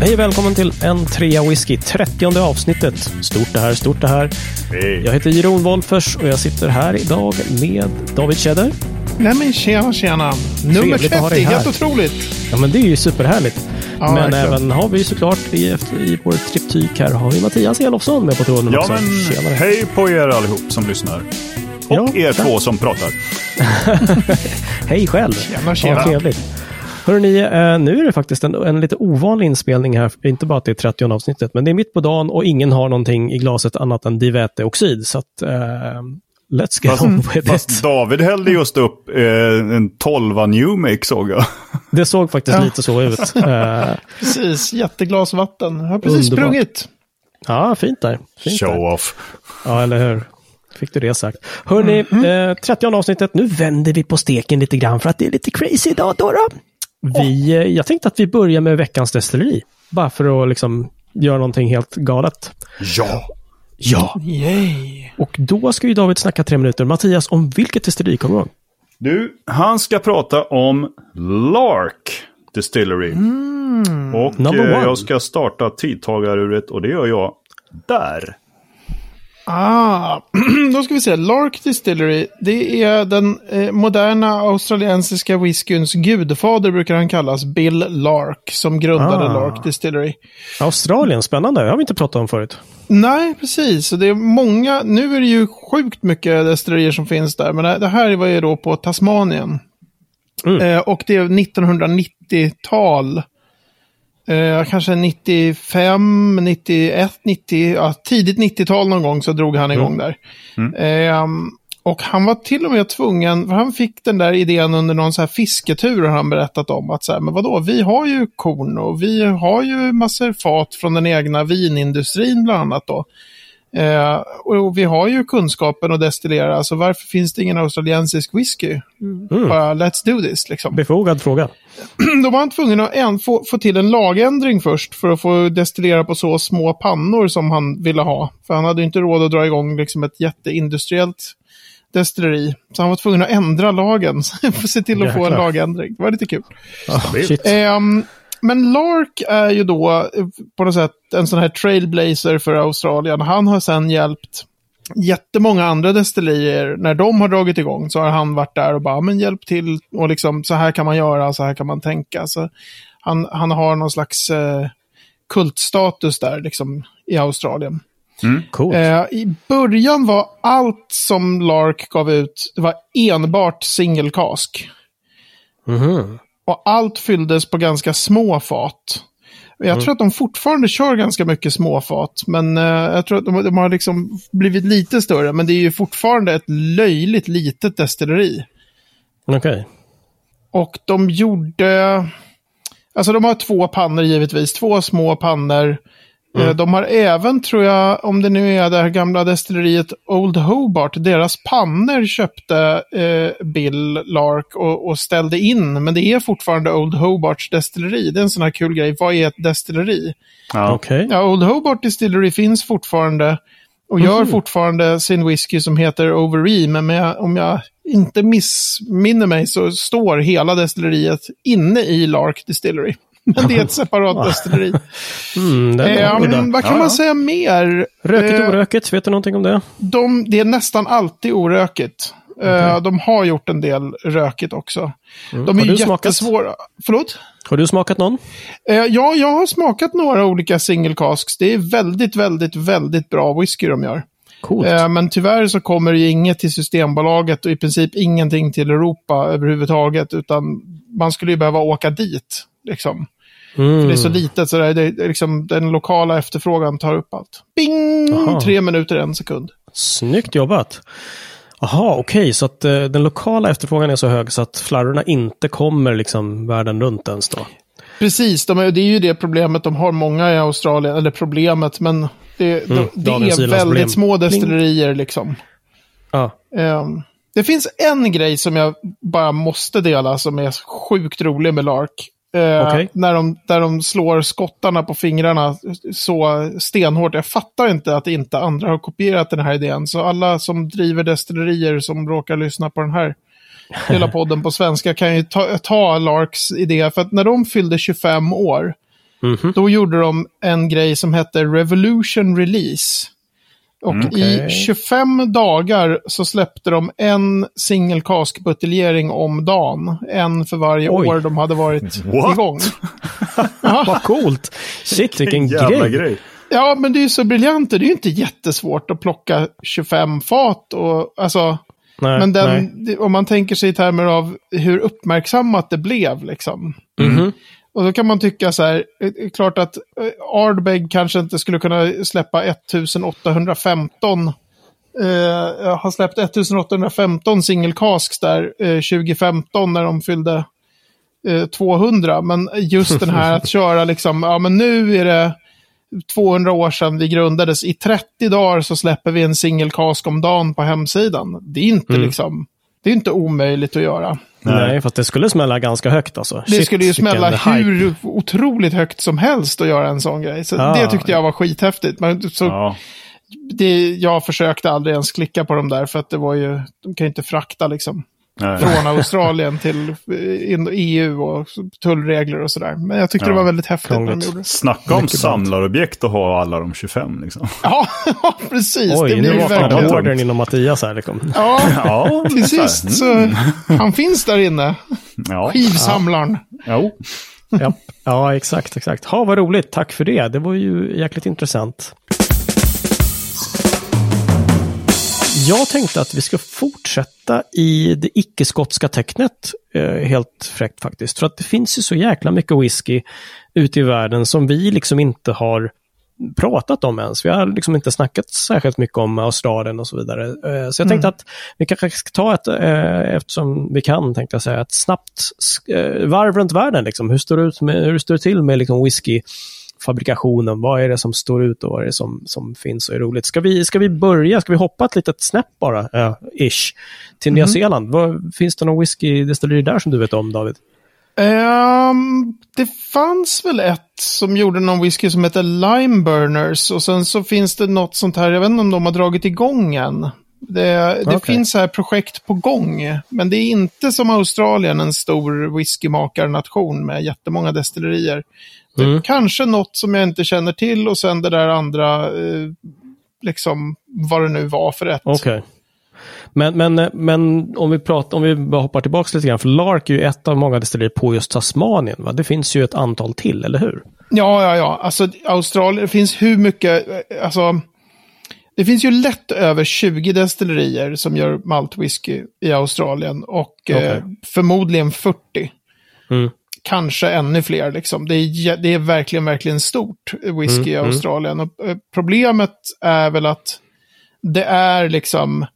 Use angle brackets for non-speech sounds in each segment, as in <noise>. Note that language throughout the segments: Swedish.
Hej välkommen till en trea whisky, 30 avsnittet. Stort det här, stort det här. Hej. Jag heter Jeroen Wolfers och jag sitter här idag med David Tjäder. Nej men tjena tjena. Nummer Trevligt att ha 30, dig här. helt otroligt. Ja men det är ju superhärligt. Ja, men verkligen. även har vi såklart i, i vår triptyk här har vi Mattias Elofsson med på tråden Ja, också. men Tjenare. hej på er allihop som lyssnar. Och Ja, er tack. två som pratar. <laughs> Hej själv! Tjena, tjena. Vad trevligt. Hörrni, eh, nu är det faktiskt en, en lite ovanlig inspelning här. Inte bara att det är 30 avsnittet, men det är mitt på dagen och ingen har någonting i glaset annat än diväteoxid. Så att, eh, let's get Fast, on with it. fast David hällde just upp eh, en 12 New Make såg jag. <laughs> Det såg faktiskt Ja. lite så ut. <laughs> Eh, Precis, jätteglas vatten. Jag har precis Underbart. sprungit. ja, fint där. Fint där. Show off. Ja, eller hur? Fick du det sagt. Hörni, eh, 30 avsnittet. Nu vänder vi på steken lite grann för att det är lite crazy idag. Då, då. Vi, eh, jag tänkte att vi börjar med veckans destilleri. Bara för att liksom göra någonting helt galet. Ja. Ja. Yay. Och då ska ju David snacka tre minuter. Mattias, om vilket destilleri kommer du ihåg? Du, han ska prata om Lark Distillery. Och Number eh, jag ska starta tidtagaruret och det gör jag där. Ah, <clears throat> då ska vi se. Lark Distillery, det är den eh, moderna australiensiska whiskyns gudfader brukar han kallas, Bill Lark, som grundade Ah. Lark Distillery. Australien, spännande. Det har vi inte pratat om förut. Nej, precis. Det är många, nu är det ju sjukt mycket destillerier som finns där, men det- det här var ju då på Tasmanien. Mm. Eh, och det är 1990-tal. Eh, kanske 95, 91, 90, ja, tidigt 90-tal någon gång så drog han igång där. Eh, och han var till och med tvungen, för han fick den där idén under någon så här fisketur har han berättat om. Att så här, men vadå, vi har ju korn och vi har ju massor fat från den egna vinindustrin bland annat då. Eh, och vi har ju kunskapen att destillera, så varför finns det ingen australiensisk whisky? Bara let's do this liksom. Befogad fråga. <clears throat> Då var han tvungen att en, få, få till en lagändring först för att få destillera på så små pannor som han ville ha. För han hade ju inte råd att dra igång liksom ett jätteindustriellt destilleri. Så han var tvungen att ändra lagen <laughs> för att se till att få en Jäklar. lagändring. Det var lite kul. Shit. Ehm, men Lark är ju då eh, på något sätt en sån här trailblazer för Australien. Han har sedan hjälpt jättemånga andra destillerier. När de har dragit igång så har han varit där och bara, men hjälp till och liksom så här kan man göra, så här kan man tänka. Så han, han har någon slags eh, kultstatus där liksom i Australien. Coolt. Eh, I början var allt som Lark gav ut, det var enbart single cask. Mhm. Och allt fylldes på ganska små fat. Jag tror att de fortfarande kör ganska mycket småfat, men eh, jag tror att de, de har liksom blivit lite större. Men det är ju fortfarande ett löjligt litet destilleri. Okej. Och de gjorde... Alltså de har två pannor givetvis, två små pannor. Eh, De har även, tror jag, om det nu är det här gamla destilleriet Old Hobart, deras pannor köpte eh, Bill Lark och, och ställde in. Men det är fortfarande Old Hobarts destilleri. Det är en sån här kul grej. Vad är ett destilleri? Ja. Okej. Ja, Old Hobart Distillery finns fortfarande och gör fortfarande sin whisky som heter Overee. Men om jag, om jag inte missminner mig så står hela destilleriet inne i Lark Distillery. Men det är ett separat destilleri. Mm, Eh, vad kan Ja, man ja. säga mer? Rökigt Eh, orökigt, vet du någonting om det? de, det är nästan alltid orökigt. Eh, de har gjort en del rökigt också. De är Mm. Har ju du smakat? jättesvåra. Förlåt? Har du smakat någon? Eh, ja, jag har smakat några olika single casks. Det är väldigt, väldigt, väldigt bra whisky de gör. Coolt. Men tyvärr så kommer det ju inget till Systembolaget och i princip ingenting till Europa överhuvudtaget. Utan man skulle ju behöva åka dit. Liksom. Mm. Det är så litet så det är, det är liksom, den lokala efterfrågan tar upp allt. Bing! Aha. Tre minuter, en sekund. Snyggt jobbat. Jaha, okej, så att eh, den lokala efterfrågan är så hög så att flarrorna inte kommer liksom världen runt ens då? Precis, de är, det är ju det problemet de har många i Australien. Eller problemet, men det, de, det är väldigt små destillerier liksom. Ja. Ehm, det finns en grej som jag bara måste dela som är sjukt rolig med Lark. Eh, Okej. när de, där de slår skottarna på fingrarna så stenhårt. Jag fattar inte att inte andra har kopierat den här idén. Så alla som driver destillerier som råkar lyssna på den här <laughs> lilla podden på svenska kan ju ta, ta Larks idé. För att när de fyllde 25 år Mhm. Då gjorde de en grej som hette Revolution Release. Och Mm, okej. i 25 dagar så släppte de en single cask-buteljering om dagen. En för varje Oj. år de hade varit <laughs> What? igång. <laughs> Vad coolt! Shit, vilken Jävla grej. grej. Ja, men det är ju så briljant. Det är ju inte jättesvårt att plocka 25 fat. Och, alltså, Nej, men den, om man tänker sig i termer av hur uppmärksammat det blev. Liksom. Mhm. Och då kan man tycka så här, eh, klart att eh, Ardbeg kanske inte skulle kunna släppa 1815. Eh, har släppt 1815 single casks där eh, 2015 när de fyllde eh, 200. Men just den här att <laughs> köra liksom, ja men nu är det 200 år sedan vi grundades. I 30 dagar så släpper vi en single cask om dagen på hemsidan. Det är inte liksom, det är inte omöjligt att göra. Nej, fast det skulle smälla ganska högt alltså. Det Shit, skulle ju smälla vilken hype. hur otroligt högt som helst att göra en sån grej. Så Ja. det tyckte jag var skithäftigt. Men så, Ja. det, jag försökte aldrig ens klicka på dem där för att det var ju, de kan ju inte frakta liksom. Från Australien till eh, in- EU och tullregler och sådär. Men jag tyckte Ja. det var väldigt häftigt när de Krångligt. gjorde. Snacka om samlarobjekt och ha alla de 25 liksom. <laughs> Ja, precis. Oj, det blir nu ju vaknade ordern inom Mattias här. Liksom. Ja, <laughs> Ja, <laughs> till sist så han finns där inne. Ja, Skivsamlaren. jo. Ja. ja, exakt, exakt. Ha, vad roligt. Tack för det. Det var ju jäkligt intressant. Jag tänkte att vi ska fortsätta i det icke-skotska tecknet. Eh, helt fräckt faktiskt. För att det finns ju så jäkla mycket whisky ute i världen som vi liksom inte har pratat om ens. Vi har liksom inte snackat särskilt mycket om Australien och så vidare. Eh, Så jag tänkte att vi kanske ska ta ett, eh, eftersom vi kan, tänkte jag säga, ett snabbt varv runt världen. Liksom. Hur, står det ut med, hur står det till med liksom whiskyfabrikationen? Vad är det som står ut och vad är det som, som finns och är roligt? Ska vi, ska vi börja, ska vi hoppa ett litet snäpp bara, eh, ish, till Nya Zeeland? Vad, finns det någon whiskydestilleri där som du vet om, David? Ehm, det fanns väl ett som gjorde någon whisky som heter Lime Burners. Och sen så finns det något sånt här, jag vet inte om de har dragit igång än. Det, det Okej. finns här projekt på gång. Men det är inte som Australien, en stor whiskymakarnation med jättemånga destillerier. Är Mm. Kanske något som jag inte känner till och sen det där andra, eh, liksom vad det nu var för ett. Okej. Men, men, men om vi pratar, om vi bara hoppar tillbaka lite grann, för Lark är ju ett av många destillerier på just Tasmanien. Va? Det finns ju ett antal till, eller hur? Ja, ja, ja. Alltså Australien, det finns hur mycket, eh, alltså. Det finns ju lätt över 20 destillerier som gör maltwhisky i Australien och eh, Okej. förmodligen 40. Mm. Kanske ännu fler liksom. Det är, det är verkligen, verkligen stort whisky i Mm, mm. Australien. Och, eh, problemet är väl att det är liksom,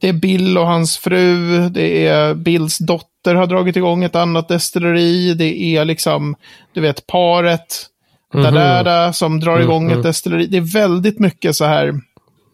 det är Bill och hans fru, det är Bills dotter har dragit igång ett annat destilleri, det är liksom, du vet, paret, Mhm. Dadada, som drar igång mm. ett destilleri. Det är väldigt mycket så här,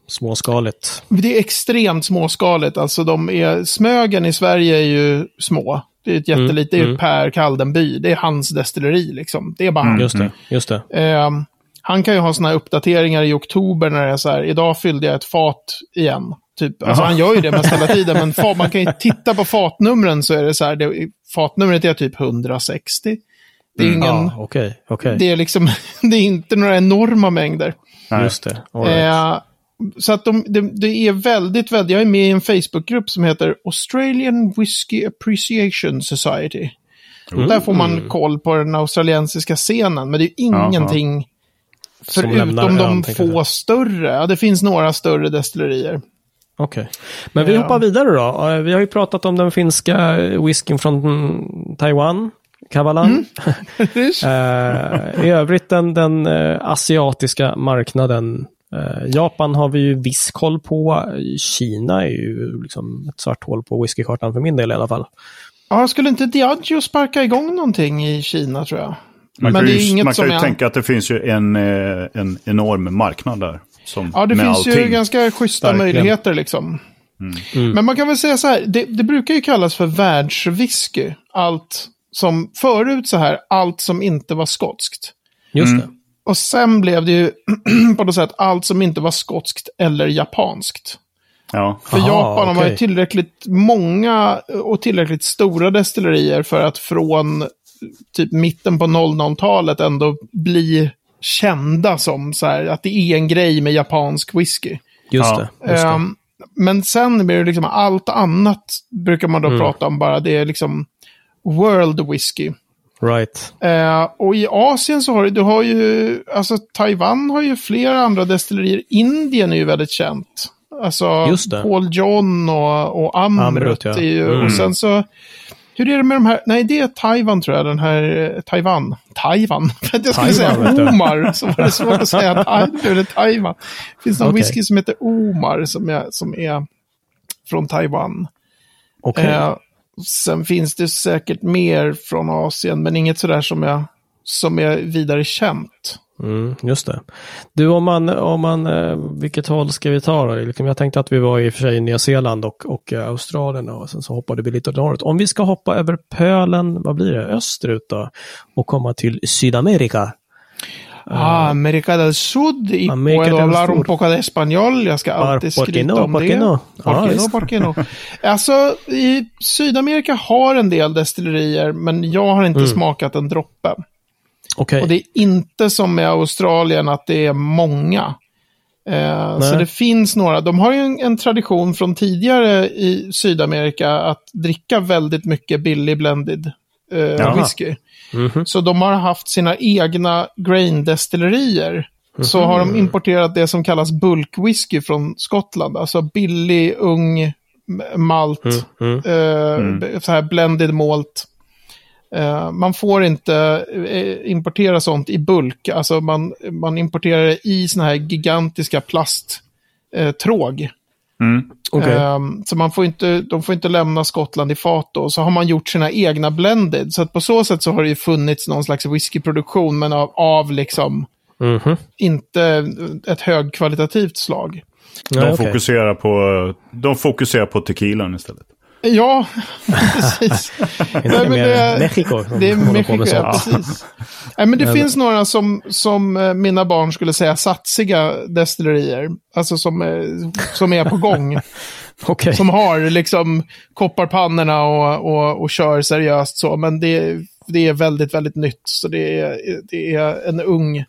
Småskaligt. det är extremt småskaligt. Alltså de är, Smögen i Sverige är ju små. Det är ett jättelitet, det är mm. Per Kaldenby. Det är hans destilleri liksom. Det är bara han. Just det, just det. Ehm, han kan ju ha sådana här uppdateringar i oktober när det är så här, idag fyllde jag ett fat igen. Typ. Alltså han gör ju det mest hela tiden, men <laughs> fa- man kan ju titta på fatnumren så är det så här, det, fatnumret är typ 160. Det är ingen, Ja, okej, okej. det är liksom, <laughs> det är inte några enorma mängder. Just det. Right. Eh, så att de, det, det är väldigt, väldigt, jag är med i en Facebookgrupp som heter Australian Whiskey Appreciation Society. Mm. Där får man koll på den australiensiska scenen, men det är ingenting Som förutom de få säga. större. Ja, det finns några större destillerier. Okej. Men vi Ja. hoppar vidare då. Eh, Vi har ju pratat om den finska whiskyn från mm, Taiwan, Kavalan. <laughs> <laughs> Eh, I övrigt den, den eh, asiatiska marknaden. Eh, Japan har vi ju viss koll på. Kina är ju liksom ett svart hål på whiskykartan för min del i alla fall. Ja, skulle inte Diageo sparka igång någonting i Kina tror jag? Man Men kan det är ju, inget man kan som ju är- tänka att det finns ju en, eh, en enorm marknad där. Som, Ja, det finns ju ganska schyssta Verkligen. möjligheter liksom. Mm. Men man kan väl säga så här, det, det brukar ju kallas för världswhisky. Allt som, förut så här, allt som inte var skotskt. Just Mm. det. Och sen blev det ju <clears throat> på något sätt allt som inte var skotskt eller japanskt. Ja. För Aha, Japan har okej. ju tillräckligt många och tillräckligt stora destillerier för att från typ mitten på 00-talet ändå bli kända som så här, att det är en grej med japansk whisky. Just Ja. det. Just det. Ehm, men sen blir det liksom allt annat brukar man då Mm. prata om bara. Det är liksom world whisky. Right. Eh, och i Asien så har du, du har ju, alltså Taiwan har ju flera andra destillerier. Indien är ju väldigt känt. Alltså. Paul John och, och Amrut. Amrut, ja. ju, Mm. Och sen så, hur är det med de här, nej det är Taiwan tror jag, den här eh, Taiwan. Taiwan? <laughs> Jag skulle Taiwan, säga. Omar, så var det svårt att säga <laughs> Taiwan. Taiwan. Det finns någon Okej. whisky som heter Omar som är, som är från Taiwan. Okej. Eh, sen finns det säkert mer från Asien, men inget sådär som, jag, som är vidare känt. Mm, just det. Du, om man, om man, eh, vilket håll ska vi ta då? Liksom, jag tänkte att vi var i och för sig i Nya Zeeland och, och eh, Australien och sen så hoppade vi lite norrut. Om vi ska hoppa över pölen, vad blir det, österut då? Och komma till Sydamerika. Ah, America del Sud, y America puedo hablar un poco de español. Jag ska alltid skryta no, om det. no? Por Ja, qué no, no. Alltså, i Sydamerika har en del destillerier, men jag har inte Mm. smakat en droppe. Okej. Och det är inte som med Australien att det är många. Eh, så det finns några. De har ju en, en tradition från tidigare i Sydamerika att dricka väldigt mycket billig blended eh, Jaha. Whisky. Mhm. Så de har haft sina egna grain-destillerier. Så har de importerat det som kallas bulkwhisky från Skottland. Alltså billig, ung malt, Mm. eh, b- så här blended malt. Eh, man får inte eh, importera sånt i bulk. Alltså man, man importerar det i såna här gigantiska plasttråg. Mm. Okej. Ehm, så man får inte, de får inte lämna Skottland i fat då. Så har man gjort sina egna blended. Så att på så sätt så har det ju funnits någon slags whiskyproduktion, men av, av liksom Mhm. inte ett högkvalitativt slag. De, Ja, okej. fokuserar på, de fokuserar på tequilan istället. Ja, <laughs> precis. <laughs> Nej, men det- Mexiko som Det är Mexiko, ja, precis. <laughs> Nej, men det Men- finns några som, som eh, mina barn skulle säga satsiga destillerier. Alltså som, eh, som är på gång. <laughs> Okej. som har liksom kopparpannorna och, och, och kör seriöst så. Men det, det är väldigt, väldigt nytt. Så det är, det är en ung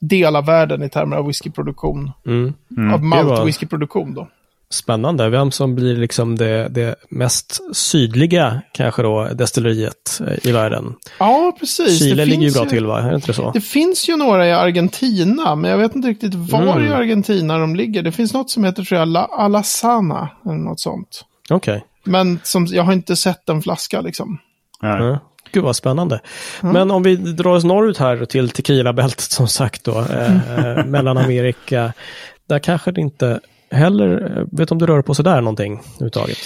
del av världen i termer av whiskyproduktion. Mm. av Det var- malt whiskyproduktion då. Spännande. Vem som blir liksom det, det mest sydliga, kanske då, destilleriet eh, i världen. Ja, precis. Chile det ligger ju finns bra till, va? Är det inte så? Det finns ju några i Argentina, men jag vet inte riktigt var Mm. i Argentina de ligger. Det finns något som heter, tror jag, La Alasana, eller något sånt. Okej. Men som, jag har inte sett en flaska liksom. Nej. Ja. Gud vad spännande. Men om vi drar oss norrut här till Tequila-bältet som sagt då, eh, <laughs> eh, Mellanamerika. Där kanske det inte heller, eh, vet om du rör på sådär någonting överhuvudtaget?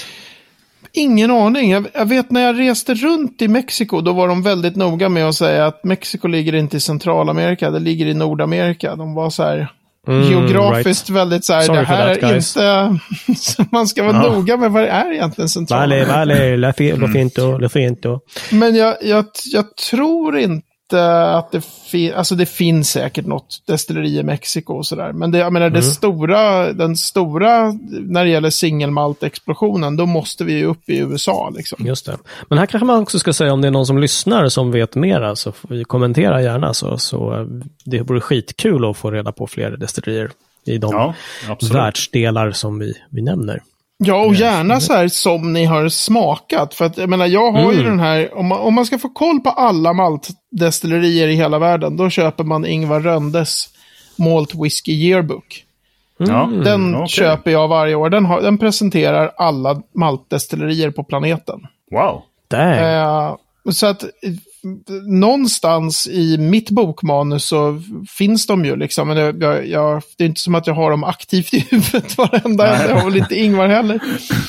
Ingen aning. Jag, jag vet när jag reste runt i Mexiko, då var de väldigt noga med att säga att Mexiko ligger inte i Centralamerika, det ligger i Nordamerika. De var så här Mm, geografiskt väldigt så här, Sorry det här that, är guys. inte... <laughs> man ska vara Ja. noga med vad det är egentligen Vale, Centralamerika. vale, la, fi, lo finto, lo finto. Men jag, jag, jag tror inte att det finns, alltså det finns säkert något destilleri i Mexiko och sådär. Men det, jag menar, det stora, den stora, när det gäller singelmalt-explosionen, då måste vi ju upp i USA liksom. Just det. Men här kanske man också ska säga om det är någon som lyssnar som vet mera så får vi kommentera gärna så, så eh, det vore skitkul att få reda på fler destillerier i de Ja, absolut. världsdelar som vi, vi nämner. Ja, och gärna så här som ni har smakat. För att jag menar, jag har ju Mm. den här, om man, om man ska få koll på alla maltdestillerier i hela världen, då köper man Ingvar Röndes Malt Whisky Yearbook. Mm. Den okej. köper jag varje år. Den, har, den presenterar alla maltdestillerier på planeten. Wow. Där. Eh, så att någonstans i mitt bokmanus så finns de ju liksom. Men det, jag, jag, det är inte som att jag har dem aktivt i huvudet <laughs> varenda. Jag har väl inte Ingvar heller.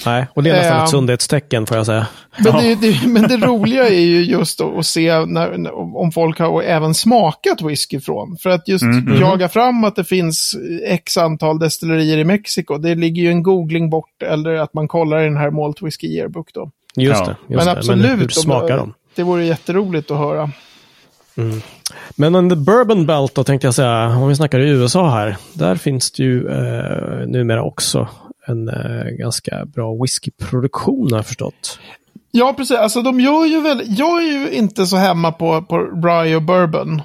Nej, och det är nästan eh, ett sundhetstecken får jag säga. Men det, det, men det roliga är ju just att, att se när, om folk har även smakat whisky från. För att just jaga fram att det finns x antal destillerier i Mexiko. Det ligger ju en googling bort eller att man kollar i den här Malt Whisky Yearbook då. Just Ja. det. Just men det. absolut. Men hur smakar det, de? Det vore jätteroligt att höra. Men under Bourbon Belt då tänkte jag säga, om vi snackar i USA här, där finns det ju eh, numera också en eh, ganska bra whiskyproduktion har jag förstått. Ja, precis. Alltså de gör ju väl, jag är ju inte så hemma på, på rye och bourbon.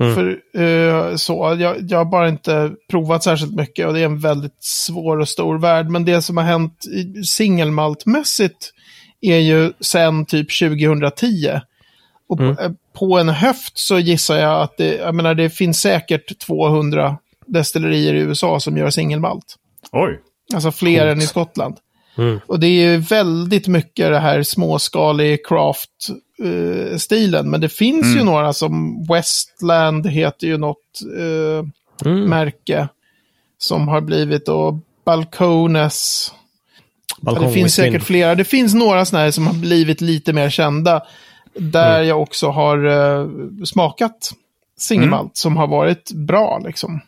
Mm. För eh, så, jag, jag har bara inte provat särskilt mycket och det är en väldigt svår och stor värld. Men det som har hänt singelmaltmässigt är ju sen typ 2010. Och Mm. på, eh, på en höft så gissar jag att det, jag menar, det finns säkert 200 destillerier i USA som gör singelmalt. Oj. Alltså fler Coolt. än i Skottland. Mm. Och det är ju väldigt mycket det här småskalig craft-stilen. Men det finns ju Mm. några som Westland heter ju något eh, Mm. märke som har blivit och Balcones. Ja, det finns säkert flera. Det finns några sådana här som har blivit lite mer kända. Där Mm. jag också har eh, smakat singelmalt som har varit bra liksom.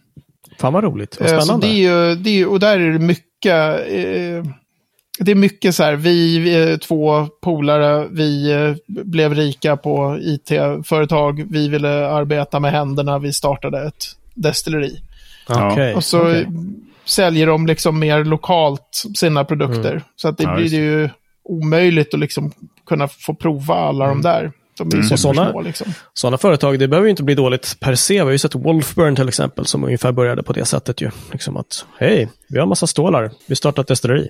Fan vad roligt. Vad Eh, Så spännande. det är ju, det är, och där är det mycket, eh, det är mycket så här, vi, vi två polare, vi blev rika på it-företag, vi ville arbeta med händerna, vi startade ett destilleri. Okej, Och så okej. Säljer de liksom mer lokalt sina produkter. Så att det Ja, blir ju omöjligt att liksom kunna få prova alla de där. De är Mm. Supersmå liksom. Sådana företag, det behöver ju inte bli dåligt per se. Vi har ju sett Wolfburn till exempel som ungefär började på det sättet ju. Liksom att, hej, vi har en massa stålar, vi startar ett destilleri.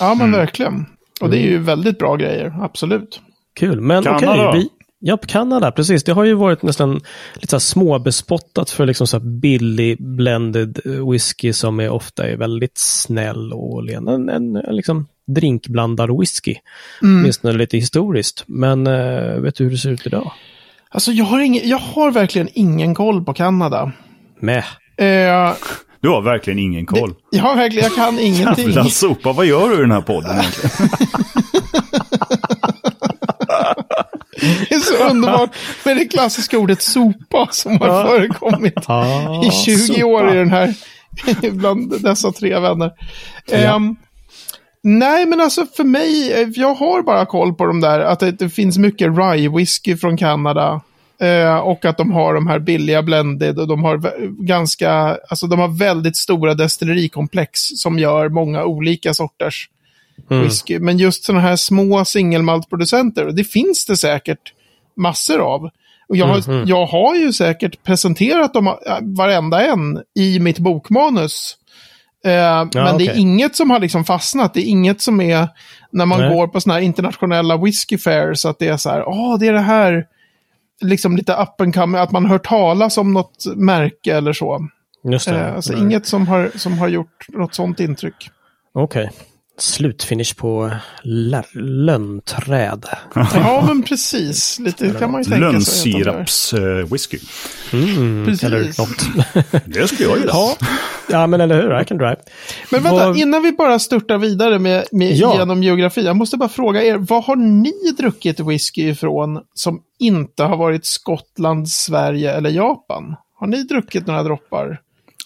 Ja, men Mm. verkligen. Och det är ju väldigt bra grejer, absolut. Kul, men okej. Kanada. vi, ja, Kanada, precis. Det har ju varit nästan lite så här småbespottat för liksom så här billig blended whisky som är ofta är väldigt snäll och len. En, en, en liksom drinkblandad whisky. Mm. Åtminstone lite historiskt. Men eh, vet du hur det ser ut idag? Alltså jag har, ingen, jag har verkligen ingen koll på Kanada. Med. Eh, <laughs> Du har verkligen ingen koll. jag har verkligen, jag kan <laughs> ingenting. Jävla sopa, vad gör du i den här podden egentligen? <laughs> Det är så underbart med det klassiska ordet sopa som har förekommit Ah, i 20 år i den här, <laughs> bland dessa tre vänner. Ehm, nej, men alltså för mig, eh, jag har bara koll på de där, att det, det finns mycket rye whisky från Kanada. Eh, och att de har de här billiga blended och de har ganska, alltså de har väldigt stora destillerikomplex som gör många olika sorters Mm. whisky. Men just sådana här små singelmaltproducenter, det finns det säkert massor av. Och jag, har, Mhm. jag har ju säkert presenterat dem, äh, varenda en i mitt bokmanus. Eh, men det är inget som har liksom fastnat. Det är inget som är när man Nej. går på sådana här internationella whisky fairs, att det är så här, åh, det är det här, liksom lite up and coming, att man hör talas om något märke eller så. Just det. Eh, alltså Nej. inget som har, som har gjort något sånt intryck. Okej. Slutfinish på lönnträd. <laughs> Ja, men precis. Lite kan man ju tänka sig. Lönnsiraps-whisky. Mm, Precis. eller något. <laughs> Det skulle jag gilla. ja. ja, men eller hur? I can drive. Men vänta, Vad- innan vi bara störtar vidare med, med Ja. genom geografi. Jag måste bara fråga er, vad har ni druckit whisky ifrån som inte har varit Skottland, Sverige eller Japan? Har ni druckit några droppar?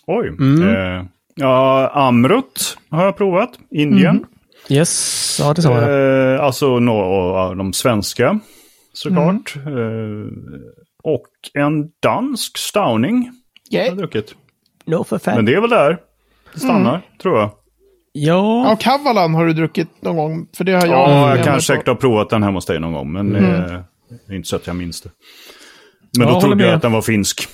Oj. Mm. Eh, ja, Amrut har jag provat. Indien. Yes, ja det sa jag. Eh, alltså några av de svenska, såklart. Mm. Eh, och en dansk Stauning har jag Yeah. druckit. No for fan. Men det är väl där det stannar, Mm. tror jag. Ja, Ja, Kavalan har du druckit någon gång, för det har jag. Ja, jag kanske säkert har provat den hemma hos dig någon gång, men Mm. eh, det är inte så att jag minns det. Men Ja, då trodde jag med. att den var finsk.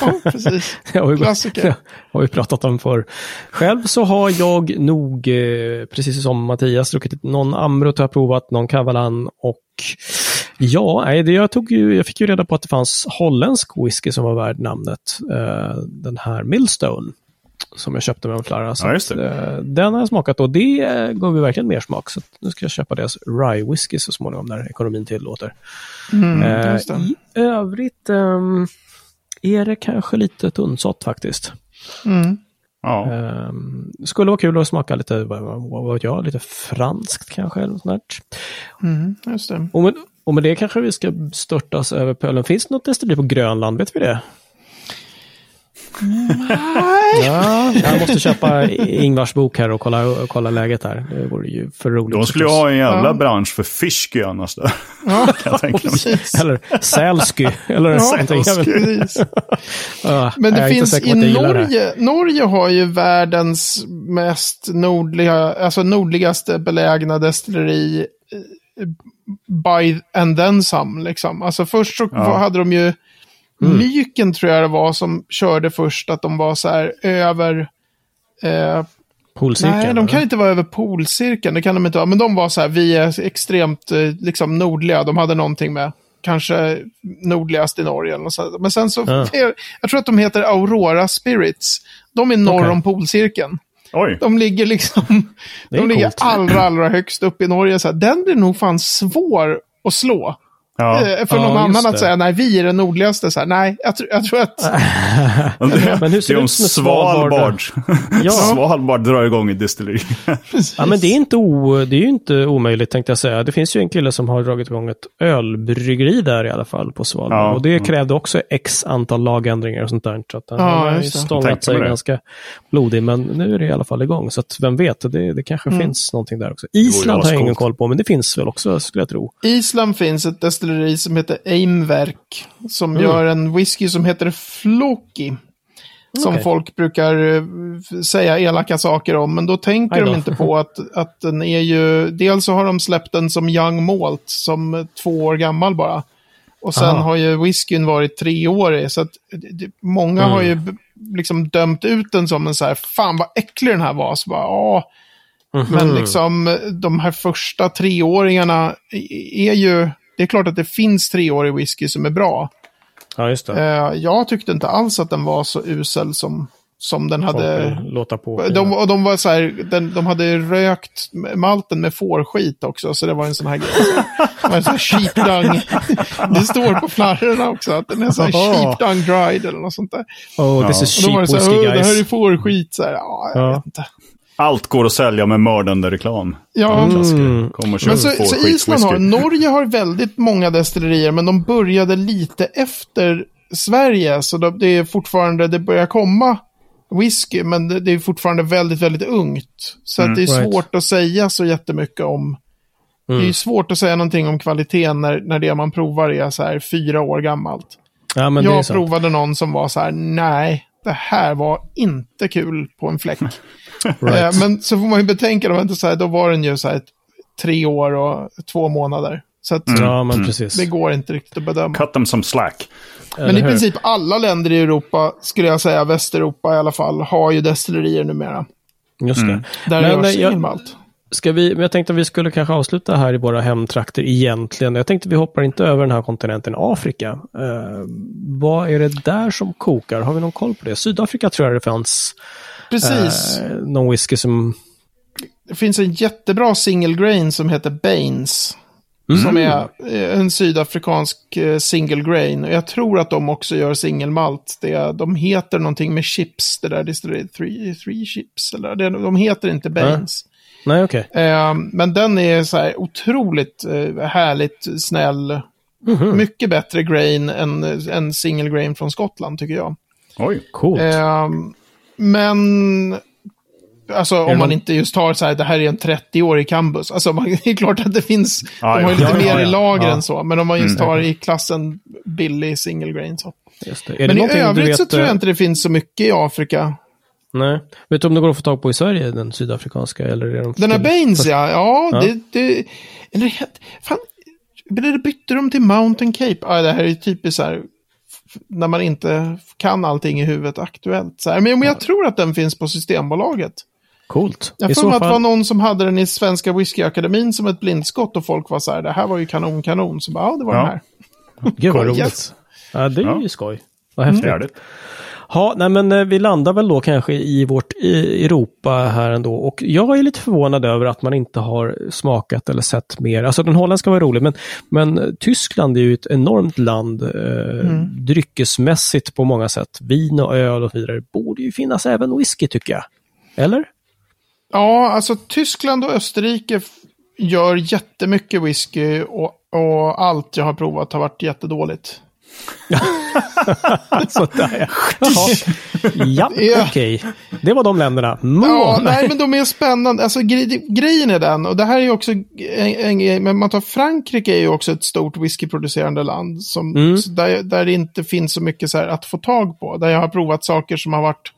Ja, precis. <laughs> Klassiker. har vi pratat om för. Själv så har jag nog, eh, precis som Mattias, druckit någon Amrut har jag provat, någon Kavalan och ja, nej, det jag, tog ju, jag fick ju reda på att det fanns holländsk whisky som var värd namnet. Eh, den här Millstone som jag köpte med en flarra. Så Ja, att, eh, den har jag smakat och det gav ju verkligen mer smak. Så nu ska jag köpa deras rye whisky så småningom när ekonomin tillåter. Mm, just det. I övrigt ehm, är det kanske lite tunnsått faktiskt. Mm. Ja. Um, skulle vara kul att smaka lite, vad, vet jag, lite franskt kanske. Eller något sånt där. Mm, just det. och, med, och med det kanske vi ska störtas över pölen. Finns det något destilleri på Grönland? Vet vi det? Ja, jag måste köpa Ingvars bok här och kolla, kolla läget här. Det vore ju för roligt. De skulle ju ha en jävla Ja. bransch för fischky annars. Då. Ja, <laughs> kan jag tänka mig. precis. Eller sälsky. Eller Ja, någonting. Jag vet- precis. Ja, Men det finns i. Norge, Norge har ju världens mest nordliga, alltså nordligaste belägna destilleri eh, by and then some, liksom. Alltså först så Ja. hade de ju Mm. Myken tror jag det var som körde först, att de var så här över eh, Polcirkeln. Nej, de kan eller? inte vara över polcirkeln. Det kan de inte vara. Men de var så här, vi är extremt eh, liksom nordliga. De hade någonting med kanske nordligast i Norge. Något sånt. Men sen så, Ja. jag tror att de heter Aurora Spirits. De är norr Okej. om polcirkeln. Oj, De ligger liksom, <laughs> de ligger coolt. allra, allra högst upp i Norge. Så här, den blir nog fan svår att slå. Ja. Eh, För Ja, någon just annan att det. säga, nej, vi är den nordligaste. Så här, nej, jag, tror- jag tror att... <laughs> Men hur ser det är det om ut med Svalbard? Svalbard. <laughs> Ja. Svalbard drar igång ett destilleri. Ja, men det är, inte o, det är ju inte omöjligt tänkte jag säga. Det finns ju en kille som har dragit igång ett ölbryggeri där i alla fall på Svalbard. Ja, och det mm. krävde också x antal lagändringar och sånt där. Så att han Ja, har ju det. stångat sig det. ganska blodig. Men nu är det i alla fall igång. Så att vem vet, det, det kanske Mm. finns någonting där också. Island har jag ingen koll på, men det finns väl också skulle jag tro. Island finns ett destilleri som heter Aimverk. Som Mm. gör en whisky som heter Floki. Som Okej. folk brukar eh, säga elaka saker om. Men då tänker de inte på <laughs> att, att den är ju... Dels så har de släppt den som Young Malt, som två år gammal bara. Och sen Aha. har ju whiskyn varit treårig. Så att det, många Mm. har ju b- liksom dömt ut den som en så här, fan vad äcklig den här var. Så bara, ja, men Mhm. liksom de här första treåringarna är ju... Det är klart att det finns treårig whisky som är bra. Ja, just det. Eh, jag tyckte inte alls att den var så usel som, som den hade... låta på. De, och de var så här, den, de hade rökt malten med fårskit också, så det var en sån här grej. Det var en sån här sheep dung. Det står på flarrorna också att den är så här Jaha. sheep dung dried eller något sånt där. Oh, this Ja. is Och då var det så här, whiskey "Åh, det här är guys. fårskit. Så här, ja, jag Ja. vet inte. Allt går att sälja med mördande reklam. Ja, Mm. Kom och köp Men så, så Island har, whisky. Norge har väldigt många destillerier, men de började lite efter Sverige. Så de, det är fortfarande, det börjar komma whisky, men det, är fortfarande väldigt, väldigt ungt. Så att det är right. svårt att säga så jättemycket om. Det är Mm. svårt att säga någonting om kvaliteten när, när det man provar är så här fyra år gammalt. Ja, men det är Jag provade någon som var så här, nej, det här var inte kul på en fläck. <laughs> Right. Eh, Men så får man ju betänka, då, inte så här, då var den ju så här ett, tre år och två månader. Så att Ja, men precis. det går inte riktigt att bedöma. Cut them some slack. Men Eller i hur? princip alla länder i Europa, skulle jag säga, Västeuropa i alla fall, har ju destillerier numera. Just det. Mm. Där Men, görs eh, jag- singelmalt. Ska vi, men jag tänkte att vi skulle kanske avsluta här i våra hemtrakter egentligen. Jag tänkte att vi hoppar inte över den här kontinenten Afrika. Eh, vad är det där som kokar? Har vi någon koll på det? Sydafrika tror jag det fanns Precis. eh, någon whisky som... Det finns en jättebra single grain som heter Baines. Mm. Som är eh, en sydafrikansk eh, single grain. Och jag tror att de också gör singelmalt. De heter någonting med chips, det där distilleriet. Three, three chips. Eller, de heter inte Baines. Nej, okej. Eh, men den är så här otroligt eh, härligt snäll. Mhm. Mycket bättre grain än, än single grain från Skottland tycker jag. Oj. Coolt. Eh, men alltså om man någon- inte just tar så här, det här är en 30-årig cambus. Alltså man, <laughs> det är klart att det finns, Ja, de har ju ja, lite ja, mer ja. i lager Ja. än så. Men om man just Mm. tar i klassen billig single grain så. Just det. Är det Men i övrigt vet, så tror jag eh, inte det finns så mycket i Afrika. Nej. Vet du om det går att få tag på i Sverige, den sydafrikanska? Eller är de Den här Baines ja, ja, Ja. det, det, eller fan, eller bytte de till Mountain Cape? Ja, det här är typiskt så här, när man inte kan allting i huvudet aktuellt. Så här. Men, men jag tror att den finns på Systembolaget. Coolt. Jag mig att det var någon som hade den i Svenska Whiskyakademin som ett blindskott och folk var så här, det här var ju kanon, kanon. Så bara, ja, det var Ja. den här. Gud vad <laughs> roligt. Yes. Ja, det är Ja. ju skoj. Vad häftigt. Härligt. Ja, nej men eh, vi landar väl då kanske i vårt i Europa här ändå. Och jag är lite förvånad över att man inte har smakat eller sett mer. Alltså den holländska var rolig, men, men eh, Tyskland är ju ett enormt land eh, dryckesmässigt på många sätt. Vin och öl och så vidare. Borde ju finnas även whisky tycker jag. Eller? Ja, alltså Tyskland och Österrike gör jättemycket whisky och, och allt jag har provat har varit jättedåligt. <laughs> Sådär ja. Ja, Ja. okej. Det var de länderna. Move Ja, nej, men de är spännande. Alltså, gre grejen är den, och det här är ju också en, en grej, men man tar Frankrike är ju också ett stort whiskyproducerande land, som, Mm. där, där det inte finns så mycket så här att få tag på. Där jag har provat saker som har varit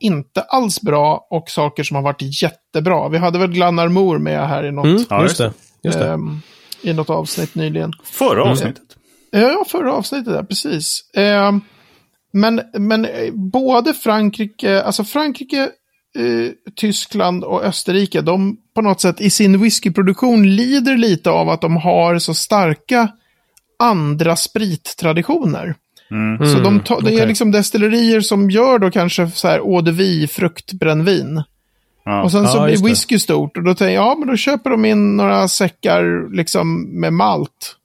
inte alls bra och saker som har varit jättebra. Vi hade väl Glenarmor med här i något, Mm, Ja, just det. Just det. ehm, i något avsnitt nyligen. Förra avsnittet. Ja, förra avsnittet där, precis. Eh, men, men eh, både Frankrike, alltså Frankrike, eh, Tyskland och Österrike, de på något sätt i sin whiskyproduktion lider lite av att de har så starka andra sprittraditioner. Så de ta, det är okej. liksom destillerier som gör då kanske så här eau de vie, fruktbrännvin. Ja. Och sen så Ja, blir det. whisky stort och då tänker jag, ja men då köper de in några säckar liksom med malt.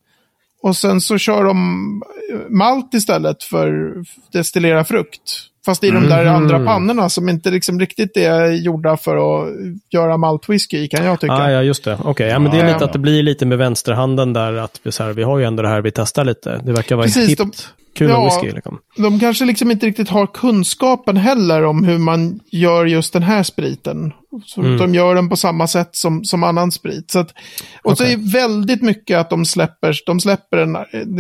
Och sen så kör de malt istället för destillera frukt. Fast i de där Mhm. andra pannorna som inte liksom riktigt är gjorda för att göra maltwhisky i kan jag tycka. Ah, ja, just det. Okej, ja, men det är Ja, lite ja. att det blir lite med vänsterhanden där. Att vi, så här, vi har ju ändå det här vi testar lite. Det verkar vara Precis, hippt. de- Kul ja. whisky. Liksom. De kanske liksom inte riktigt har kunskapen heller om hur man gör just den här spriten. Så Mm. de gör den på samma sätt som, som annan sprit. Så att, och så Okej. är det väldigt mycket att de släpper, de släpper den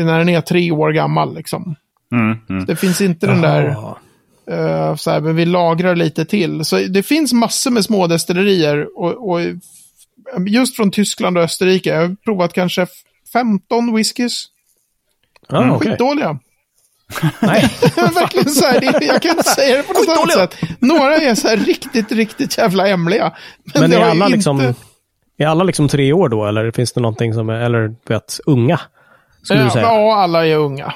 när den är tre år gammal. Liksom. Mm, mm. Det finns inte den där, eh, så här, men vi lagrar lite till. Så det finns massor med små destillerier. Och, och just från Tyskland och Österrike. Jag har provat kanske 15 whiskys. Ah, okej. Skitdåliga. Nej. <laughs> Verkligen så här, jag kan inte säga det på något annat sätt. Några är så här riktigt, riktigt jävla hemliga. Men det är alla, inte- liksom, är alla liksom tre år då? Eller finns det någonting som är, eller vet, unga? Skulle du Ja, säga? ja, alla är unga.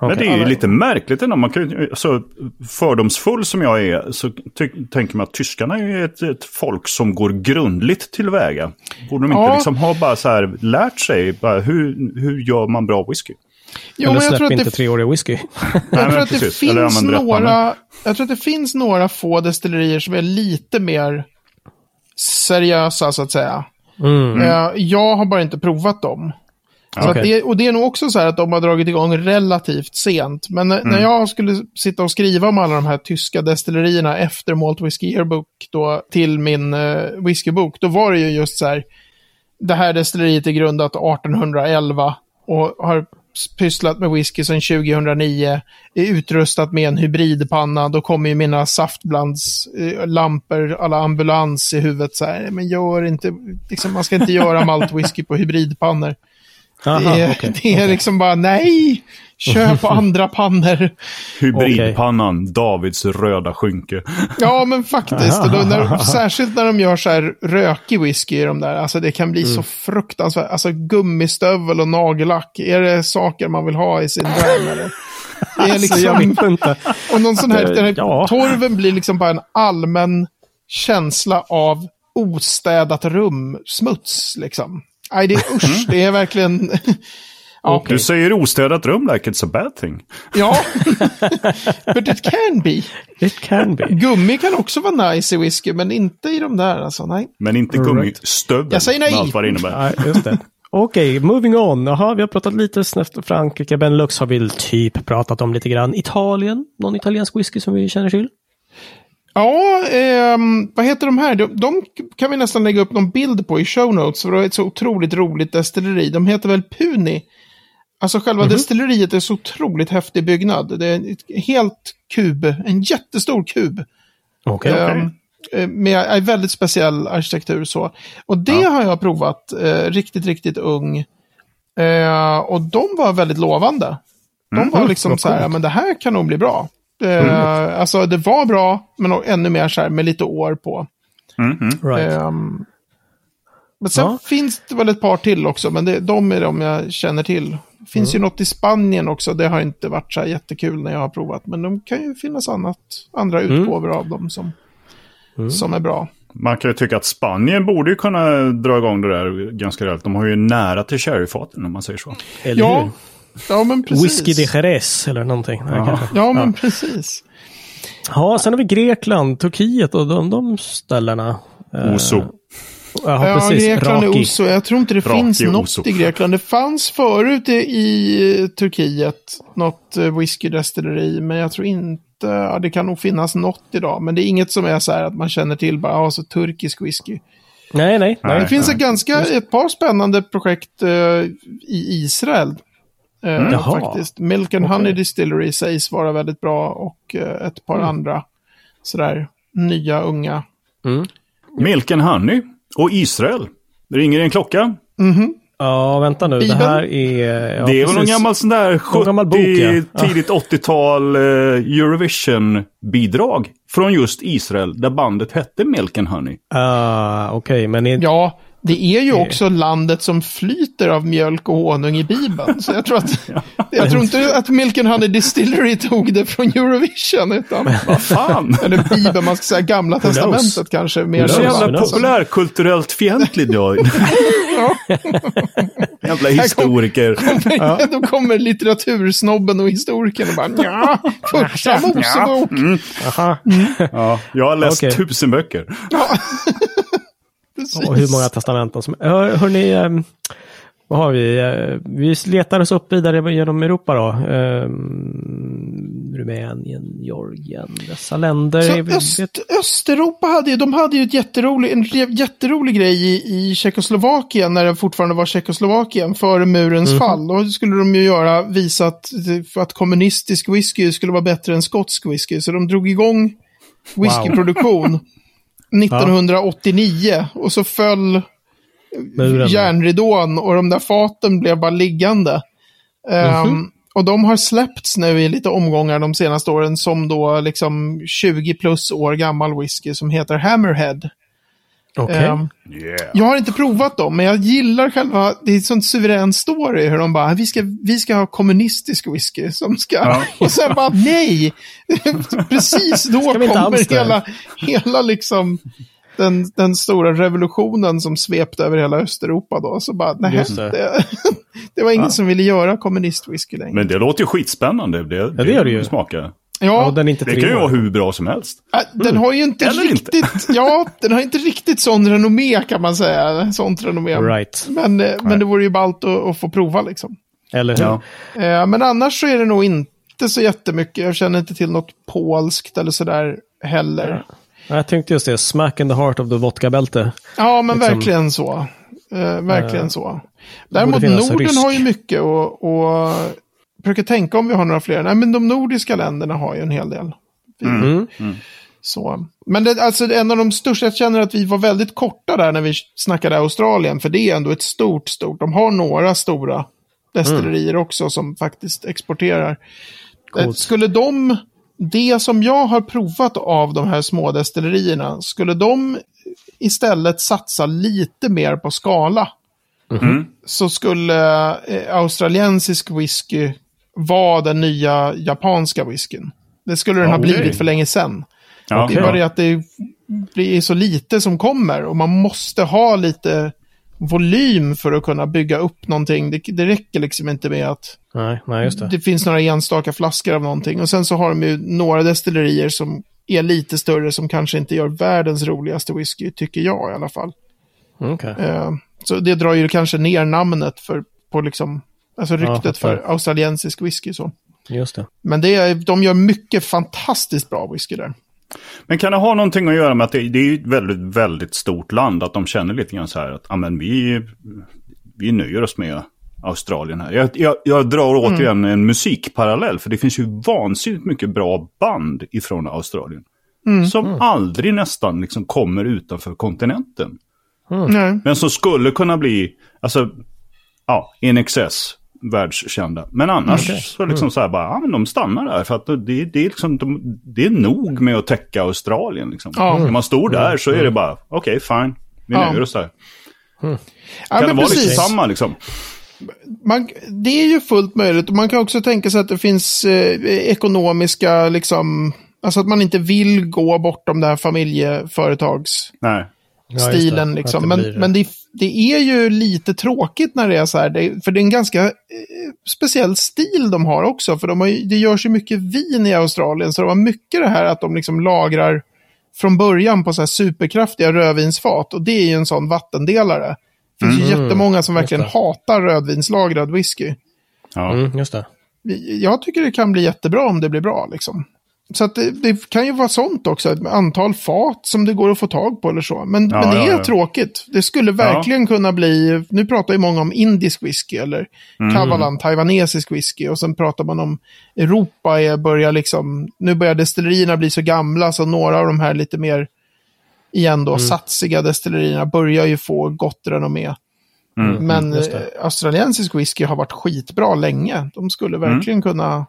Men det är ju lite märkligt ändå. Man kan, alltså, fördomsfull som jag är så ty- tänker man att tyskarna är ett, ett folk som går grundligt tillväga. Borde de inte Ja. liksom ha bara så här lärt sig bara hur, hur gör man bra whisky? Jo, eller men jag släpp tror att inte det treåriga whisky. <laughs> Jag tror att det finns några, jag tror att det finns några få destillerier som är lite mer seriösa så att säga. Mm. Eh, Jag har bara inte provat dem. Så att Okej. det, och det är nog också så här att de har dragit igång relativt sent. Men när, Mm. när jag skulle sitta och skriva om alla de här tyska destillerierna efter Malt Whisky Yearbook då, till min uh, whiskybok, då var det ju just så här. Det här destilleriet är grundat 1811 och har pysslat med whisky sedan 2009. Är utrustat med en hybridpanna. Då kommer ju mina saftblandslampor, eh, alla ambulans i huvudet så här. Men gör inte, liksom, man ska inte göra maltwhisky på hybridpannor. Aha, Det är, okej. det är liksom bara nej, köp <laughs> andra pannor. Hybridpannan, Davids röda skynke. Ja, men faktiskt. Och då, när, särskilt när de gör så här rökig whisky i de där. Alltså det kan bli Mm. så fruktansvärt. Alltså gummistövel och nagellack. Är det saker man vill ha i sin dröm eller? Det är Alltså, jag liksom, vet inte. och någon sån här, den här Ja. torven blir liksom bara en allmän känsla av ostädat rum, smuts liksom. Nej, det är usch, det är verkligen... <laughs> ja, Du säger ostädat rum like it's a bad thing. ja. <laughs> but it can be. It can be. Gummi kan också vara nice i whisky, men inte i de där alltså. Nej. Men inte Right. gummistövel. Jag säger nej. Med allt vad det innebär. Nej, just det. Okej, moving on. Jaha, vi har pratat lite snabbt Frankrike. Benelux har vi typ pratat om lite grann. Italien? Någon italiensk whisky som vi känner till? Ja, ehm, vad heter de här? De, de kan vi nästan lägga upp någon bild på i show notes. För det är ett så otroligt roligt destilleri. De heter väl Puni. Alltså själva destilleriet är så otroligt häftig byggnad. Det är en helt kub, en jättestor kub. Okej. Ehm, eh, med väldigt speciell arkitektur så. Och det har jag provat, eh, riktigt, riktigt ung. Eh, och de var väldigt lovande. De var liksom vad så här, ja, men det här kan nog bli bra. Eh, Alltså det var bra, men ännu mer så här med lite år på. Mm, mm. Right. Ehm, men sen Ja. finns det väl ett par till också, men det, de är de jag känner till. Det finns ju något i Spanien också, det har inte varit så här jättekul när jag har provat. Men de kan ju finnas annat, andra utgåvor av dem som, som är bra. Man kan ju tycka att Spanien borde ju kunna dra igång det där ganska rejält. De har ju nära till sherryfaten om man säger så. Eller Ja, hur? Ja men precis. Whisky de Jerez eller någonting. Nej, kanske. Ja, men precis. Ja, sen har vi Grekland, Turkiet och de, de ställena. Eh, Oso. Ja, Ja, precis. Grekland Raki. är Oso. Jag tror inte det Raki finns något Oso. i Grekland. Det fanns förut i, i Turkiet något eh, whiskydestilleri, men jag tror inte, ja, det kan nog finnas något idag. Men det är inget som är så här att man känner till bara, ja, så turkisk whisky. Nej, nej. nej. Det finns nej. ett ganska, ett par spännande projekt eh, i Israel. Eh, Jaha. faktiskt. Milk and Okej. Honey Distillery sägs vara väldigt bra och eh, ett par andra sådär nya unga. Mm. Milk and Honey och Israel. Det ringer en klocka. Ja, vänta nu. Bibeln? Det här är... Ja, det är väl någon gammal sån där 70, gammal bok, ja. tidigt 80-tal eh, Eurovision-bidrag från just Israel, där bandet hette Milk and Honey. Ah, Okej, men... Är... Ja, det är ju också landet som flyter av mjölk och honung i Bibeln. Så jag tror att, <laughs> jag tror inte att Milk and Honey Distillery tog det från Eurovision, utan, Vad fan! eller Bibeln, man ska säga gamla knows? testamentet kanske. Mer Så knows? jävla knows? populärkulturellt fientlig då. <laughs> jävla historiker. <laughs> Då kommer litteratursnobben och historikern och bara ja, första Mosebok. Aha. Ja, jag har läst Okej. tusen böcker. Precis. Och hur många testamenten som... Hör, hörni, eh, vad har vi? Eh, vi letar oss upp vidare genom Europa då. Eh, Rumänien, Georgien, dessa länder. Så Öst, Östeuropa hade ju, de hade ju ett jätterolig, en jätterolig grej i, i Tjeckoslovakien när det fortfarande var Tjeckoslovakien före murens fall. Då skulle de ju göra, visa att, att kommunistisk whisky skulle vara bättre än skotsk whisky. Så de drog igång whiskyproduktion <laughs> 1989 och så föll Muren. järnridån och de där faten blev bara liggande. Ehm, och de har släppts nu i lite omgångar de senaste åren som då liksom 20 plus år gammal whisky som heter Hammerhead. Okej. Ehm, Yeah. jag har inte provat dem, men jag gillar själva, det är en sån suverän story hur de bara, vi ska, vi ska ha kommunistisk whisky som ska, Ja. <laughs> och sen bara nej! <laughs> Precis då kommer det? hela, hela liksom den, den stora revolutionen som svepte över hela Östeuropa då. Så bara, nej, det. det. <laughs> Det, var ingen som ville göra kommunistwhisky längre. Men det låter ju skitspännande. Det, det gör det ju. Smaka. Ja, ja, den är inte Det kan ju vara hur bra som helst. äh, den har ju inte Eller inte. riktigt, ja, den har inte riktigt sån renommé kan man säga. Sånt renommé. Right. Men, eh, men det vore ju ballt att, att få prova liksom. Eller hur? Ja. Eh, men annars så är det nog inte så jättemycket. Jag känner inte till något polskt eller sådär heller. Jag tänkte just det, smack in the heart of the vodka-bälte. Ja, men Liksom- verkligen så. Eh, verkligen Eh, så. Däremot Norden rysk. har ju mycket och, och försöker tänka om vi har några fler. Nej, men de nordiska länderna har ju en hel del. Mm. Så. Men det, alltså, en av de största, jag känner att vi var väldigt korta där när vi snackade Australien, för det är ändå ett stort, stort. De har några stora destillerier också som faktiskt exporterar. Eh, Coolt. Skulle de, det som jag har provat av de här små destillerierna, skulle de istället satsa lite mer på skala, så skulle eh, australiensisk whisky vara den nya japanska whiskyn. Det skulle den ha Okej. blivit för länge sedan. Ja, Det är bara det att det blir så lite som kommer och man måste ha lite volym för att kunna bygga upp någonting. Det, det räcker liksom inte med att Nej, nej, det. det finns några enstaka flaskor av någonting. Och sen så har de ju några destillerier som är lite större som kanske inte gör världens roligaste whisky, tycker jag i alla fall. Okej. Eh, så det drar ju kanske ner namnet för, på liksom, alltså ryktet fattar. för australiensisk whisky så. Just det. Men det är, de gör mycket fantastiskt bra whisky där. Men kan det ha någonting att göra med att det, det är ett väldigt, väldigt stort land, att de känner lite grann så här att, ja men vi, vi nöjer oss med Australien här. Jag, jag, jag drar återigen en musikparallell, för det finns ju vansinnigt mycket bra band ifrån Australien. Som aldrig nästan liksom kommer utanför kontinenten. Nej. Men som skulle kunna bli, alltså, ja, in excess världskända. Men annars Okej. så liksom så här bara, ja men de stannar där. För att det, det, är liksom, de, det är nog med att täcka Australien liksom. Ja. När man står där så är det bara, okej fine, vi Ja. nöjer oss där. Ja, Kan men det vara precis. lite samma liksom? man, det är ju fullt möjligt. Och man kan också tänka sig att det finns eh, ekonomiska, liksom, alltså att man inte vill gå bortom det här familjeföretagsstilen. Ja, det. Liksom. det Men, men det, det är ju lite tråkigt när det är så här. Det, för det är en ganska eh, speciell stil de har också. För de har, det görs ju mycket vin i Australien. Så de har mycket det här att de liksom lagrar från början på så här superkraftiga rödvinsfat. Och det är ju en sån vattendelare. Det finns ju jättemånga som verkligen det. hatar rödvinslagrad whisky. Ja. Mm, just det. Jag tycker det kan bli jättebra om det blir bra liksom. Så att det, det kan ju vara sånt också, ett antal fat som det går att få tag på eller så. Men, Ja, men det ja, är ja. tråkigt. Det skulle verkligen kunna bli, nu pratar ju många om indisk whisky eller Mm. kavalan, taiwanesisk whisky. Och sen pratar man om Europa är, börjar liksom, nu börjar destillerierna bli så gamla så några av de här lite mer, igen Mm. då, satsiga destillerierna börjar ju få gott renommé. Mm. Men det. eh, australiensisk whisky har varit skitbra länge. De skulle Mm. verkligen kunna,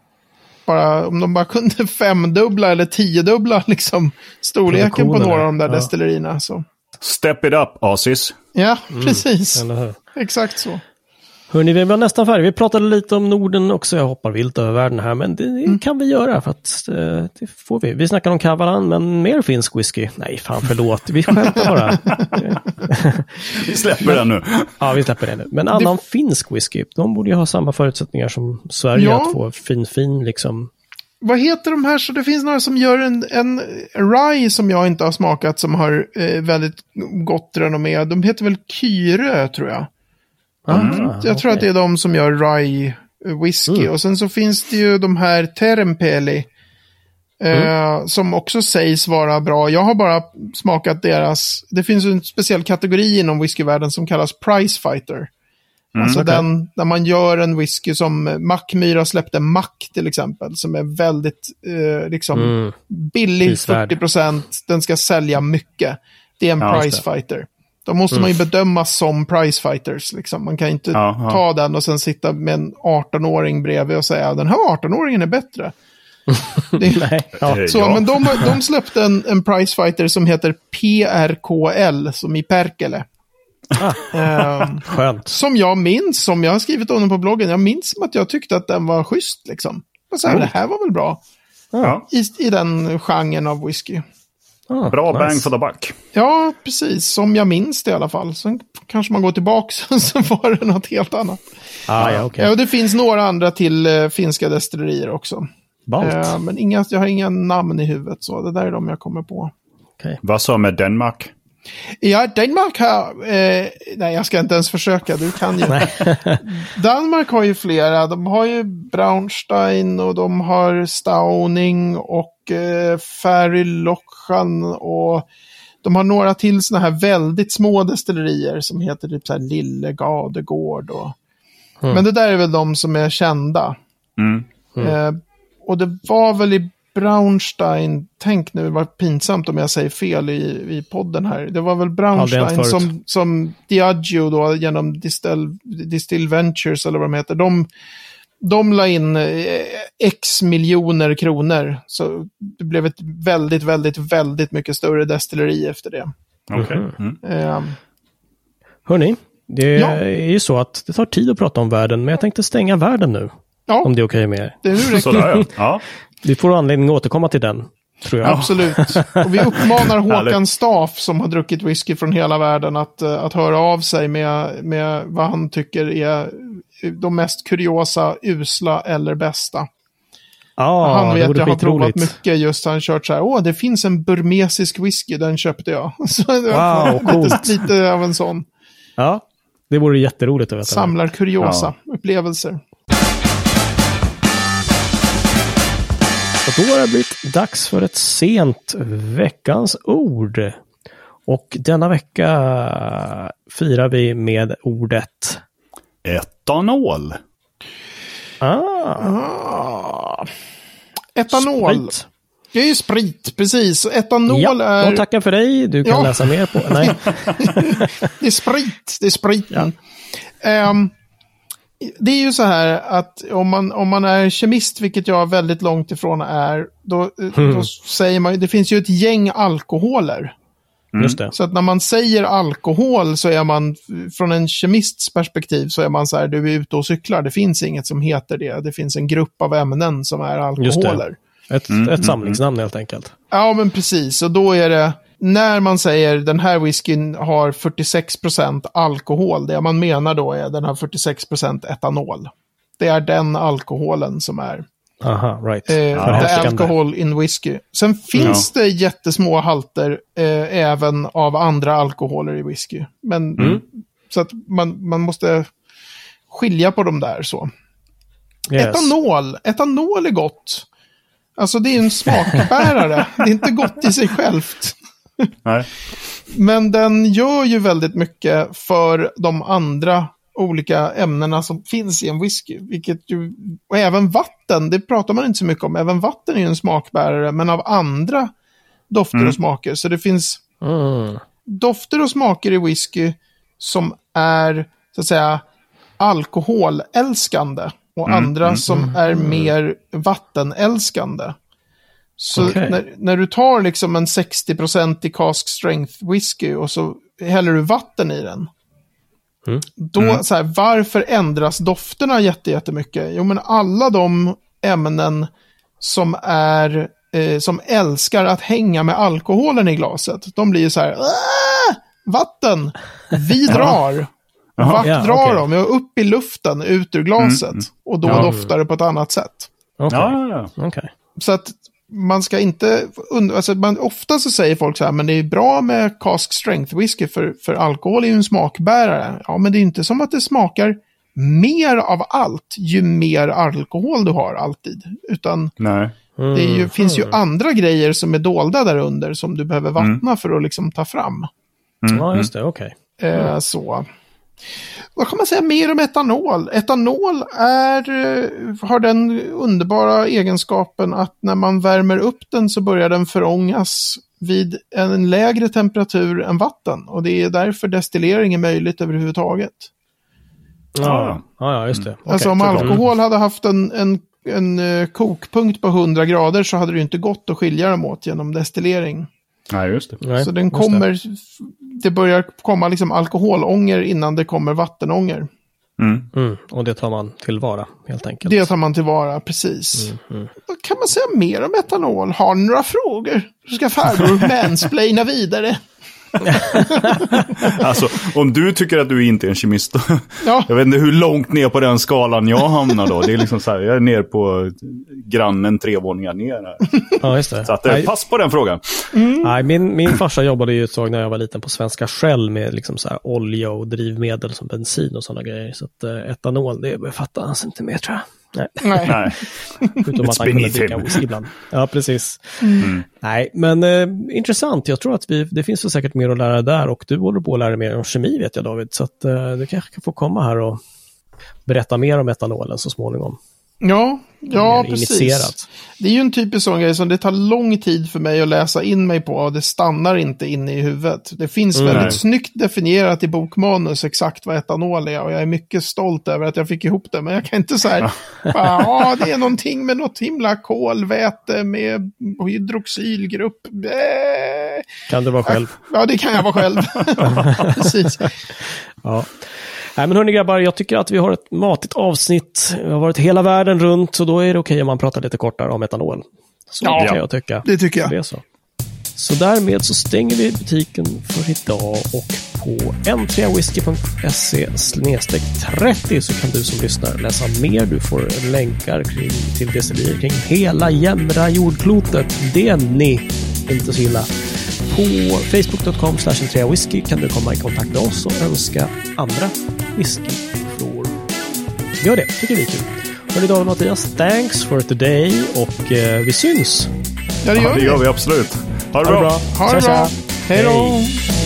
bara, om de bara kunde <laughs> femdubbla eller tiodubbla liksom, storleken på några av de där ja. destillerierna. Så. Step it up, Asis. Ja, precis. Eller hur? Exakt så. Hörni, vi var nästan färdiga. Vi pratade lite om Norden också. Jag hoppar vilt över världen här, men det Mm. kan vi göra för att eh, det får vi. Vi snackar om Kavalan, men mer finsk whisky. Nej, fan förlåt. Vi skämtar bara. <laughs> Vi släpper den nu. ja, vi släpper det nu. Men annan finsk whisky, de borde ju ha samma förutsättningar som Sverige Ja. att få fin, fin liksom. Vad heter de här? Så det finns några som gör en, en rye som jag inte har smakat som har eh, väldigt gott renommé. De heter väl Kyre, tror jag. Ah, Jag tror att det är de som gör rye whisky. Mm. Och sen så finns det ju de här Terempeli. Eh, Mm. Som också sägs vara bra. Jag har bara smakat deras. Det finns en speciell kategori inom whiskyvärlden som kallas price fighter. alltså okej. den, där man gör en whisky som Mackmyra släppte Mack till exempel. Som är väldigt eh, liksom Mm. billig, Prisvärd. 40 procent. Den ska sälja mycket. Det är en Ja, price fighter. Då måste man ju bedömas som price fighters. Liksom. Man kan inte ja. ta den och sen sitta med en 18-åring bredvid och säga den här 18-åringen är bättre. <laughs> Det, Nej, ja. Så, ja. men de, de släppte en, en price fighter som heter PRKL, som i Perkele. Ah. Ehm, Skönt. som jag minns, som jag har skrivit om den på bloggen, jag minns som att jag tyckte att den var schysst. Liksom. Och så här, det här var väl bra Ja. i, i den genren av whisky. Ah, Bra nice. bang for the buck. Ja, precis. Som jag minns det i alla fall. Sen kanske man går tillbaka <laughs> så var det något helt annat. Ah, ja, okej. Ja, och det finns några andra till eh, finska destillerier också. Eh, men inga, jag har inga namn i huvudet, så det där är de jag kommer på. Okej. Vad så med Danmark? Ja, Danmark har... Eh, nej, jag ska inte ens försöka, du kan ju. <laughs> <laughs> Danmark har ju flera. De har ju Braunstein och de har Stauning och eh, Färylochan och de har några till sådana här väldigt små destillerier som heter typ så här Lille Gadegård. Och... Men det där är väl de som är kända. Mm. Eh, och det var väl i Braunstein, tänk nu vad pinsamt om jag säger fel i, i podden här. Det var väl Braunstein som, som Diageo då genom Distill, Distill Ventures eller vad de heter. De, de la in eh, x miljoner kronor. Så det blev ett väldigt, väldigt, väldigt mycket större destilleri efter det. Okej. Mhm. Mm. Eh, Hörni, det Ja. är ju så att det tar tid att prata om världen, men jag tänkte stänga världen nu. ja, Om det är okej med er. det nu räcker Sådär ja. Ja. Vi får anledning att återkomma till den, tror jag. Absolut. Och vi uppmanar <laughs> Håkan. Staff som har druckit whisky från hela världen att, eh, att höra av sig med, med vad han tycker är de mest kuriosa, usla eller bästa. Ja, han det vet vore jag har provat skitroligt. mycket just, han kört så här, åh det finns en burmesisk whisky, den köpte jag. <laughs> Så Wow, <laughs> coolt. lite av en sån, Ja, det vore jätteroligt att veta. samlar kuriosa upplevelser. Och då har det blivit dags för ett sent veckans ord. Och denna vecka firar vi med ordet Etanol. ah, Ah. Etanol. sprit. Det är ju sprit, precis. Etanol Ja, är... de tackar för dig. Du kan Ja. läsa mer på... Nej. <laughs> Det är sprit, det är spriten. Ehm, det är ju så här att om man, om man är kemist, vilket jag väldigt långt ifrån är, då, då säger man det finns ju ett gäng alkoholer. Just det. Så att när man säger alkohol så är man, från en kemists perspektiv, så är man så här, du är ute och cyklar. Det finns inget som heter det. Det finns en grupp av ämnen som är Just det. alkoholer. Ett, ett samlingsnamn helt enkelt. Ja, men precis. Och då är det, när man säger den här whiskyn har 46% alkohol, det man menar då är den har 46% etanol. Det är den alkoholen som är. Aha, right. Eh, Ja, alcohol in whisky. Sen finns det jättesmå halter eh, även av andra alkoholer i whisky. Men Mm. så att man, man måste skilja på dem där så. Yes. Etanol. Etanol är gott. Alltså det är en smakbärare. det är inte gott i sig självt. Nej. Men den gör ju väldigt mycket för de andra olika ämnena som finns i en whisky. Vilket ju, och även vatten, det pratar man inte så mycket om. Även vatten är ju en smakbärare, men av andra dofter och smaker. Så det finns Mm. dofter och smaker i whisky som är, så att säga, alkoholälskande. Och andra som är mer vattenälskande. Så Okej. när, när du tar liksom en 60% i cask strength whisky och så häller du vatten i den. Mm. Då, så här, varför ändras dofterna jätte- jättemycket? Jo, men alla de ämnen som är eh, som älskar att hänga med alkoholen i glaset, de blir ju så här, "Åh, vatten, vi <laughs> drar. Vart Ja, drar okej. de? Upp i luften, ut ur glaset. Och då Ja. doftar det på ett annat sätt. Okej. Ja, ja, ja. Okej. Så att man ska inte, und- alltså man, ofta så säger folk så här, men det är bra med cask strength whisky för, för alkohol är ju en smakbärare. Ja, men det är inte som att det smakar mer av allt ju mer alkohol du har alltid. Utan Nej. det är ju, finns Mm. ju andra grejer som är dolda där under som du behöver vattna för att liksom ta fram. Ja, just det. Okej. Eh, så. Vad kan man säga mer om etanol? Etanol är, eh, har den underbara egenskapen att när man värmer upp den så börjar den förångas vid en lägre temperatur än vatten. Och det är därför destillering är möjligt överhuvudtaget. Ja. ja, ja, just det. Okej, alltså om alkohol hade haft en, en, en eh, kokpunkt på 100 grader så hade det ju inte gått att skilja dem åt genom destillering. Nej, just det. Nej, så den kommer, det. börjar komma liksom alkoholånger innan det kommer vattenånger. Mm. Mm. Och det tar man tillvara, helt enkelt. Det tar man tillvara, precis. Mm, Vad kan man säga mer om etanol? Har ni några frågor? Så ska farbror <laughs> mansplaina vidare. <laughs> Alltså, om du tycker att du inte är en kemist, då, <laughs> Ja, jag vet inte hur långt ner på den skalan jag hamnar då. Det är liksom så här, jag är ner på grannen tre våningar ner här. Ja, just det. Så att, eh, Nej, pass på den frågan. Nej, min, min farsa jobbade ju ett tag när jag var liten på Svenska Shell med liksom så här olja och drivmedel som bensin och sådana grejer. Så att eh, etanol, det befattar han inte med tror jag. Nej, <laughs> utom att han kunde dricka whisky ibland. Ja, precis. Nej, men eh, intressant. Jag tror att vi, det finns väl säkert mer att lära där och du håller på att lära dig mer om kemi vet jag David. Så att eh, du kanske kan få komma här och berätta mer om etanolen så småningom. Ja, ja precis. initierat. Det är ju en typisk sån grej som det tar lång tid för mig att läsa in mig på och det stannar inte inne i huvudet. Det finns Mm. väldigt snyggt definierat i bokmanus exakt vad etanol är och jag är mycket stolt över att jag fick ihop det. Men jag kan inte så här, ja <laughs> det är någonting med något himla kolväte med hydroxylgrupp. Kan du vara själv? Ja, det kan jag vara själv. <laughs> <laughs> precis. Ja. Nej men hörni grabbar, jag tycker att vi har ett matigt avsnitt. Vi har varit hela världen runt, så då är det okej om man pratar lite kortare om etanol. Så Ja. kan jag tycka. Det tycker jag. Det är så. Så därmed så stänger vi butiken för idag och på n3whisky.se 30 så kan du som lyssnar läsa mer. Du får länkar kring, till destillerier kring hela jämra jordklotet. Det är ni inte så illa. På facebook.com whisky kan du komma i kontakt med oss och önska andra whiskyfrågor. Gör det, tycker vi är kul. Hörni David och Mattias, thanks for today och eh, vi syns! Ja, det Ja, gör det vi. gör vi absolut. Ha det Ha det bra. bra! Ha det Tja, bra. Hej då. Hej.